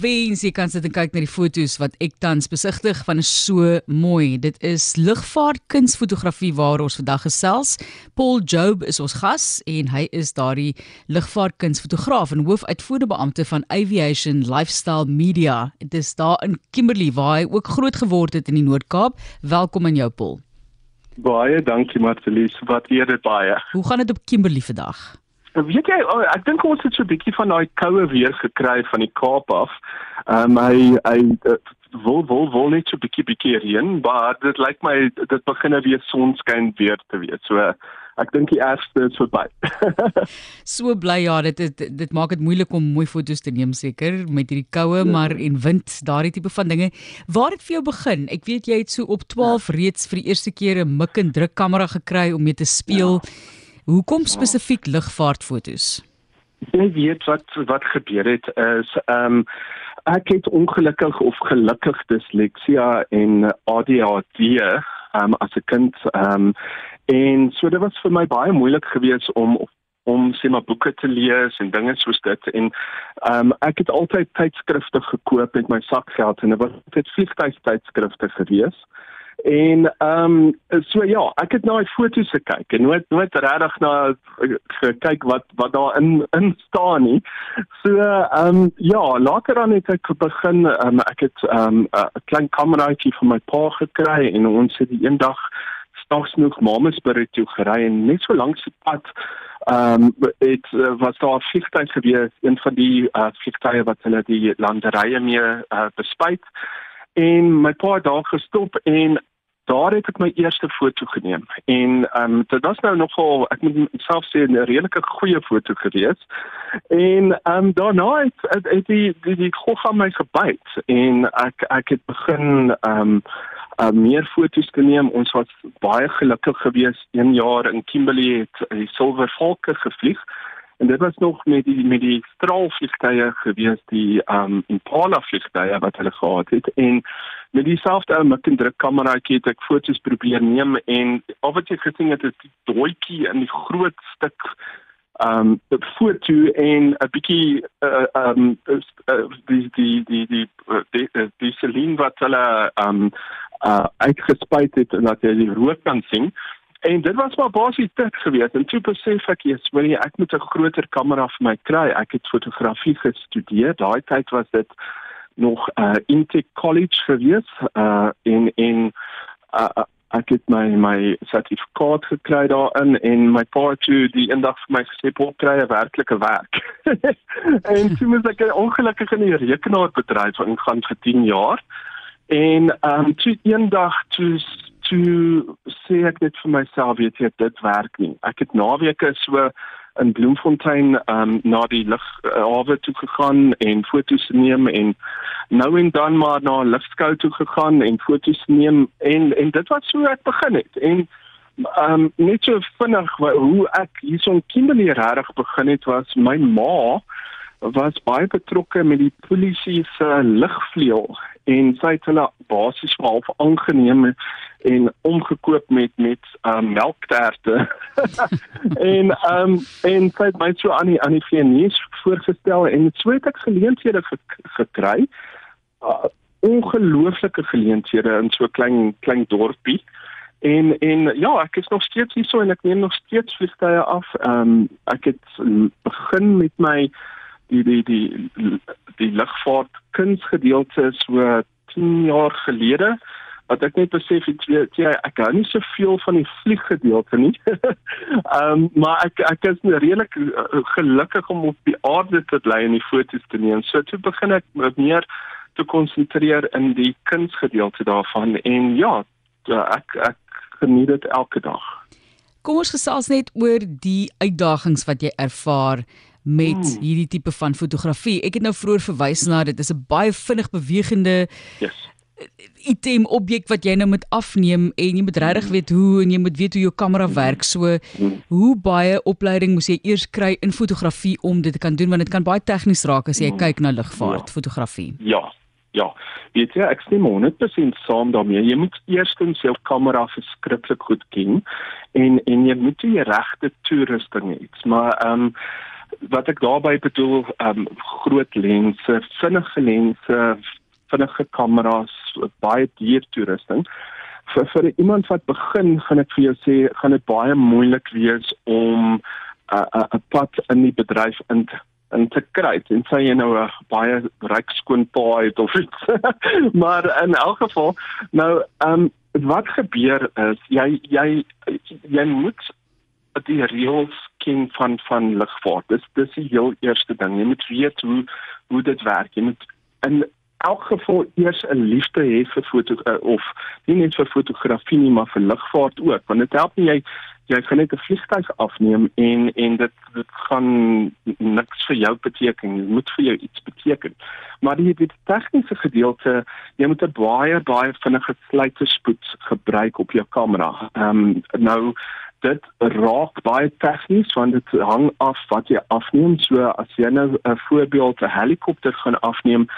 wens jy kan sit en kyk na die fotos wat ek tans besigtig van is so mooi. Dit is lugvaart kunsfotografie waar ons vandag gesels. Paul Job is ons gas en hy is daardie lugvaart kunsfotograaf en hoofuitvoerende beampte van Aviation Lifestyle Media. Dit is daar in Kimberley waar hy ook groot geword het in die Noord-Kaap. Welkom aan jou Paul. Baie dankie Marcelies, wat eer dit baie. Hoe gaan dit op Kimberley vandag? Weet jy, oh, ek dink ons het so 'n bietjie van daai koue weer gekry van die Kaap af. Ehm um, hy hy uh, wil wil wil net so 'n bietjie bietjie reën, maar dit lyk my dit begin nou weer sonskyn weer te wees. So ek dink die ergste is verby. so bly ja, dit dit, dit maak dit moeilik om mooi foto's te neem seker met hierdie koue, ja. maar en wind, daardie tipe van dinge. Waar het vir jou begin? Ek weet jy het so op 12 ja. reeds vir die eerste keer 'n mik en druk kamera gekry om mee te speel. Ja. Hoekom spesifiek lugvaartfoto's? Jy weet wat wat gebeur het is ehm um, ek het ongelukkig of gelukkig disleksia en ADHD ehm um, as 'n kind ehm um, en so dit was vir my baie moeilik geweest om om sê maar boeke te lees en dinge soos dit en ehm um, ek het altyd tydskrifte gekoop met my sakgeld en dit was dit vliegtuigtydskrifte geweest En ehm um, so ja, ek het na die foto's gekyk en nooit nooit regtig na gekyk wat wat daar in in staan nie. So ehm um, ja, later dan het ek begin um, ek het ehm, 'n um, klein kameraatjie vir my pa gekry en ons het die eendag stags nog Mamasbury toe gery en net so langs die pad ehm um, dit was daar vliegtuig gewees, een van die uh, vliegtuie wat hulle die landerye mee uh, bespuit en my pa daar gestop en daar het ek my eerste foto geneem. En ehm um, dit was nou nogal ek moet self sê 'n redelike goeie foto gewees. En ehm um, daarna het, het, het die die die gogga my gebyt en ek ek het begin ehm um, uh, meer foto's te neem ons was baie gelukkig geweest. Een jaar in Kimberley het die Silver Falcon gevlieg En dit was nog met die met die straalvliegtye gewees die um Impala vliegtye wat hulle gehad het. En met dieselfde ou mik en druk kameraatjie het ek foto's probeer neem en al wat jy gesien het is die dooitjie in die groot stuk um die foto en 'n bietjie uh, um uh, die die die die die die Celine wat hulle um uh uitgespuit het en dat jy die rook kan sien En dit was maar basies dit gewees. En toe besef ek eers, wil jy ek moet 'n groter kamera vir my kry. Ek het fotografie gestudeer. Daai tyd was dit nog uh Intech College gewees. Uh in in uh ek het my my sertifikaat gekry daarin en my pa toe die eendag vir my gesê op kry 'n werklike werk. en toe moet ek ongelukkig in die rekenaarbedryf ingaan vir 10 jaar. En um toe eendag toe toe sê ek net vir myself weet jy dit werk nie. Ek het naweke so in Bloemfontein um na die lughawe uh, toe gegaan en foto's neem en nou en dan maar na 'n lugskou toe gegaan en foto's neem en en dit wat so ek begin het en um net so vinnig hoe ek hierson kinderlik reg begin het was my ma was baie betrokke met die polisie se lugvleuel en sy het hulle basies half aangeneem en omgekoop met met um, melkterte. En um, en sy het my so aan die aan die VNS voorgestel en so het ek geleenthede gekry. Uh, ongelooflike geleenthede in so klein klein dorpie. En en ja ek is nog steeds hier so en ek neem nog steeds vliegtye af. Um, ek het begin met my die die die die lugvaart kunsgedeelte so 10 jaar gelede wat ek net besef het jy ek hou nie so veel van die vlieggedeelte nie. Ehm um, maar ek ek is redelik uh, gelukkig om op die aarde te bly en die foto's te neem. So toe begin ek meer te konsentreer in die kunsgedeelte daarvan en ja, ek ek geniet dit elke dag. Kom ons gesels net oor die uitdagings wat jy ervaar met hmm. hierdie tipe van fotografie. Ek het nou vroeër verwys na dit is 'n baie vinnig bewegende yes. item objek wat jy nou moet afneem en jy moet regtig hmm. weet hoe en jy moet weet hoe jou kamera werk. So hmm. hoe baie opleiding moet jy eers kry in fotografie om dit te kan doen want dit kan baie tegnies raak as jy hmm. kyk na lugvaart ja. fotografie. Ja. Ja, weet jy, ek stem 100% saam daarmee. Jy moet eerstens jou kamera verskriklik goed ken en en jy moet die regte toerusting hê. Maar ehm um, wat ek daarmee bedoel, ehm um, groot lense, vinnige lense, vinnige kameras, baie duur toerusting. Vir vir iemand wat begin, gaan ek vir jou sê, gaan dit baie moeilik wees om 'n uh, 'n pad in die bedryf in en te kry en sê jy nou 'n baie ryk skoon pa het of iets. maar in elk geval, nou ehm um, wat gebeur is jy jy jy moet die reëls ken van van lugvaart. Dis dis die heel eerste ding. Jy moet weet hoe hoe dit werk. Jy moet in elk geval eers 'n liefde hê vir foto uh, of nie net vir fotografie nie, maar vir lugvaart ook. Want dit help nie jy jy kan net 'n vliegtuig afneem en en dit dit gaan niks vir jou beteken. Dit moet vir jou iets beteken. Maar die die tegniese gedeelte, jy moet 'n baie baie vinnige sluiterspoed gebruik op jou kamera. Ehm um, nou dit raak baie tegnies want dit hang af wat jy afneem. So as jy nou 'n voorbeeld 'n helikopter gaan afneem,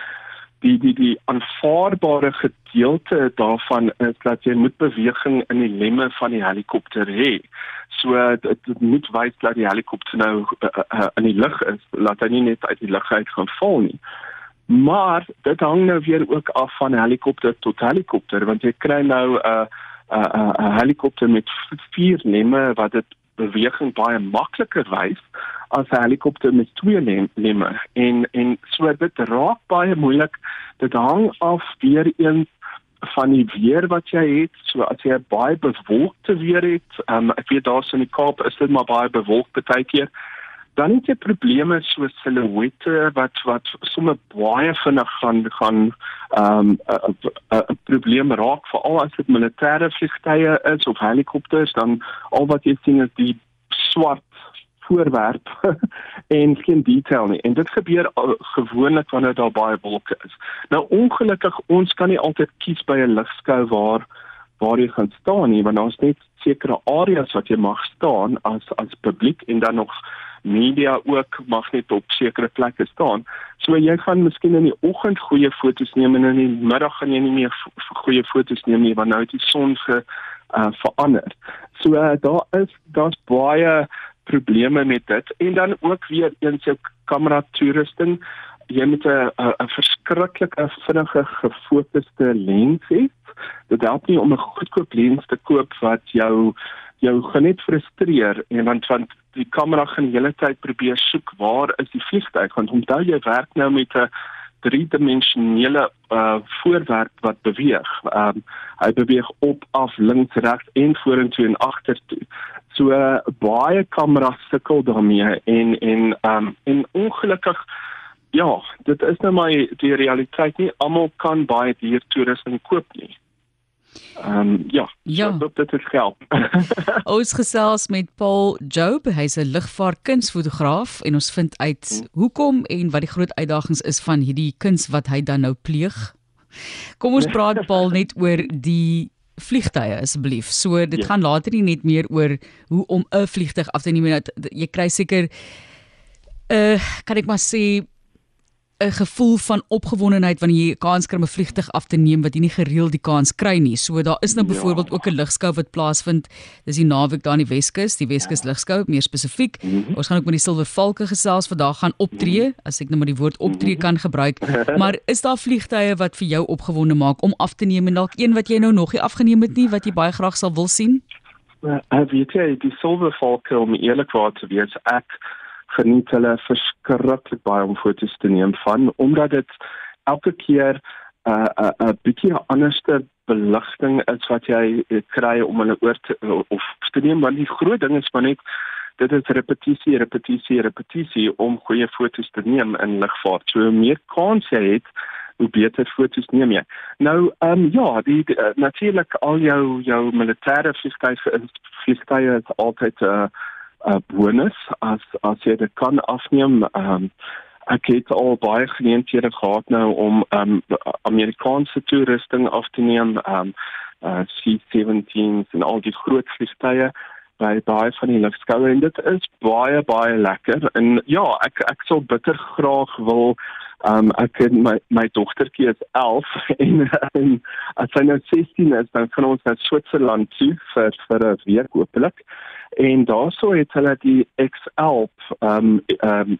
die die die aanvaarbare gedeelte daarvan is dat jy moet beweging in die lemme van die helikopter hê. So dit, moet wys dat die helikopter nou uh, uh, in die lug is, laat hy nie net uit die lug uit gaan val nie. Maar dit hang nou weer ook af van helikopter tot helikopter want jy kry nou 'n uh, 'n uh, uh, helikopter met vier lemme wat dit beweging baie makliker wys as 'n helikopter met twee lemme en en so dit raak baie moeilik. Dit hang af weer een van die weer wat jy het. So as jy baie bewolkte weer het um, ek weet daar's in die Kaap is dit maar baie bewolk baie keer dan het jy probleme so silhouette wat wat sommer baie vinnig gaan gaan ehm um, 'n probleem raak veral as dit militêre vliegtye is of helikopters dan al wat jy sien is die swart voorwerp en geen detail nie en dit gebeur gewoonlik wanneer daar baie wolke is. Nou ongelukkig ons kan nie altyd kies by 'n ligskou waar waar jy gaan staan nie want daar's net sekere areas wat jy mag staan as as publiek en dan nog media ook mag net op sekere plekke staan. So jy gaan miskien in die oggend goeie foto's neem en in die middag gaan jy nie meer goeie foto's neem nie want nou het die son ge uh, verander. So uh, daar is daar's baie probleme met dit en dan ook weer eens jou kamera toerusting jy moet 'n 'n verskriklike vinnige gefokusde lens hê. Dit help nie om 'n goedkoop lens te koop wat jou jou genet frustreer en want want die kamera gaan die hele tyd probeer soek waar is die vliegtuig want onthou jy werk nou met 'n driedimensionele uh voorwerp wat beweeg. Um hy beweeg op, af, links, regs en vorentoe en agtertoe. So uh, baie kameras sukkel daarmee en en um en ongelukkig ja, dit is nou maar die realiteit nie almal kan baie duur toerusting koop nie. Ehm um, ja, ja. So, dit het help. ons gesels met Paul Job, hy's 'n lugvaartkunsfotograaf en ons vind uit hmm. hoekom en wat die groot uitdagings is van hierdie kuns wat hy dan nou pleeg. Kom ons praat Paul net oor die vliegtye asseblief. So dit ja. gaan later nie net meer oor hoe om 'n vliegtyg af te neem dat jy kry seker uh kan ek maar sê 'n gevoel van opgewondenheid wanneer jy 'n kans kry om 'n vliegtyg af te neem wat jy nie gereeld die kans kry nie. So daar is nou ja. byvoorbeeld ook 'n ligskou wat plaasvind. Dis die naweek daar in die Weskus, die Weskus ja. ligskou meer spesifiek. Mm -hmm. Ons gaan ook met die Silwer Valke gesels daar gaan optree, mm -hmm. as ek nou maar die woord optree -hmm. kan gebruik. maar is daar vliegtye wat vir jou opgewonde maak om af te neem en dalk een wat jy nou nog nie afgeneem het nie wat jy baie graag sal wil sien? Ek weet jy, die Silwer Valke om eerlikwaar te wees, ek geniet hulle verskriklik baie om foto's te neem van omdat dit elke keer 'n uh, 'n uh, 'n bietjie anderste beligting is wat jy uh, kry om hulle oor te uh, of te neem want die groot ding is maar net dit is repetisie repetisie repetisie om goeie foto's te neem in ligvaart so meer kans jy het hoe beter foto's neem jy. Nou ehm um, ja, die, die uh, natuurlik al jou jou militêre vliegtuie vliegtuie is altyd 'n uh, uh, bonus as as jy dit kan afneem. Ehm um, ek het al baie geleenthede gehad nou om ehm um, Amerikaanse toerusting af te neem, ehm um, uh, C-17s en al die groot vliegtye by baie van die lugskoue en dit is baie baie lekker. En ja, ek ek sou bitter graag wil Um ek het my my dogtertjie is 11 en, en as sy nou 16 is dan kan ons na Switserland toe vir vir 'n week hopelik En daarso het hulle die X11 ehm um, ehm um,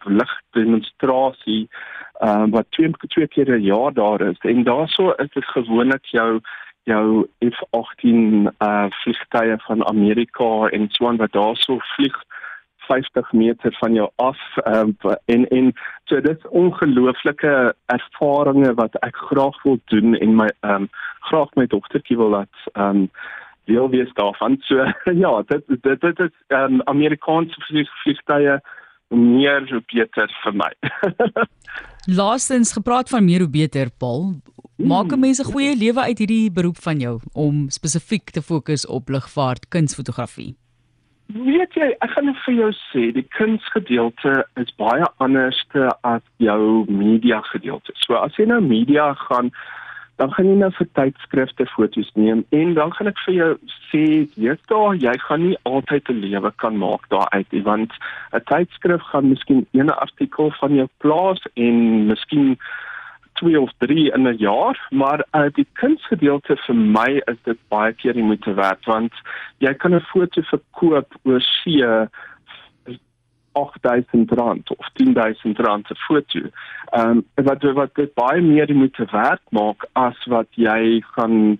ehm um, wat twee twee keer 'n jaar daar is. En daarso is dit gewoonlik jou jou F18 uh vliegtye van Amerika en so aan wat daarso vlieg 50 meter van jou af um, en en so dit is ongelooflike ervarings wat ek graag wil doen en my ehm um, graag my dogtertjie wil laat ehm um, wil wees daarvan. So ja, dit dit dit is ehm um, Amerikaanse vliegtye meer hoe beter vir my. Laastens gepraat van meer hoe beter, Paul. Maak 'n mens 'n goeie lewe uit hierdie beroep van jou om spesifiek te fokus op lugvaart kunsfotografie? Weet jy, ek gaan vir jou sê, die kunsgedeelte is baie anders as jou media gedeelte. So as jy nou media gaan dan gaan jy nou vir tydskrifte foto's neem en dan gaan ek vir jou sê jy daar jy gaan nie altyd 'n lewe kan maak daaruit nie want 'n tydskrif gaan miskien een artikel van jou plaas en miskien twee of drie in 'n jaar maar uh, die kunsgedeelte vir my is dit baie keer die moeite werd want jy kan 'n foto verkoop oor see 8000 rand of 10000 rand se foto. Ehm um, wat wat dit baie meer moet werk maak as wat jy gaan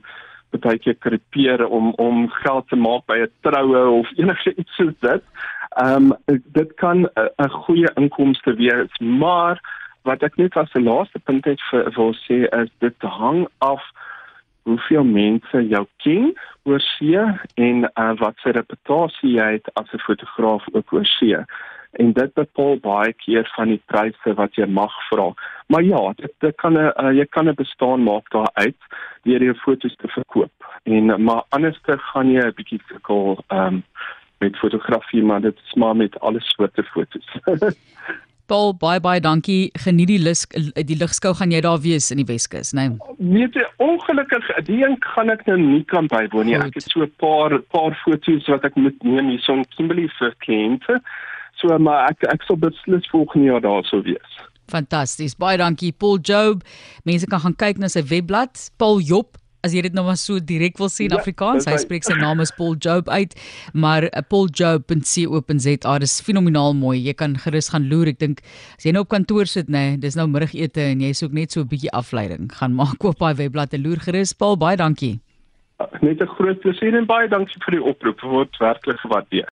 baie keer krepeer om om geld te maak by 'n troue of enige iets soos dit. Ehm um, dit kan 'n goeie inkomste wees, maar wat ek net as 'n laaste punt het vir wil sê is dit hang af hoeveel mense jou ken oor see en uh, wat se reputasie jy het as 'n fotograaf ook oor see en dit bepaal baie keer van die pryse wat jy mag vra. Maar ja, dit, dit kan 'n uh, jy kan 'n bestaan maak daaruit deur jou foto's te verkoop. En maar anderste gaan jy 'n bietjie sukkel ehm um, met fotografie, maar dit is maar met alle soorte foto's. Paul, baie baie dankie. Geniet die lig die ligskou gaan jy daar wees in die Weskus, né? Nee, nee ongelukkig die een gaan ek nou nie kan bywoon nie. Ek het so 'n paar paar foto's wat ek moet neem hier so 'n Kimberley vir kliënte. So maar ek ek sal beslis volgende jaar daar sou wees. Fantasties. Baie dankie Paul Job. Mense kan gaan kyk na sy webblad Paul Job As jy dit nou maar so direk wil sê in ja, Afrikaans, hy spreek sy naam is Paul Job uit, maar uh, pauljob.co.za, dis fenomenaal mooi. Jy kan gerus gaan loer. Ek dink as jy nou op kantoor sit nê, nee, dis nou middagete en jy soek net so 'n bietjie afleiding, gaan maak op daai webblad en loer gerus. Paul, baie dankie. Net 'n groot plesier en baie dankie vir die oproep. Word werklik gewaardeer.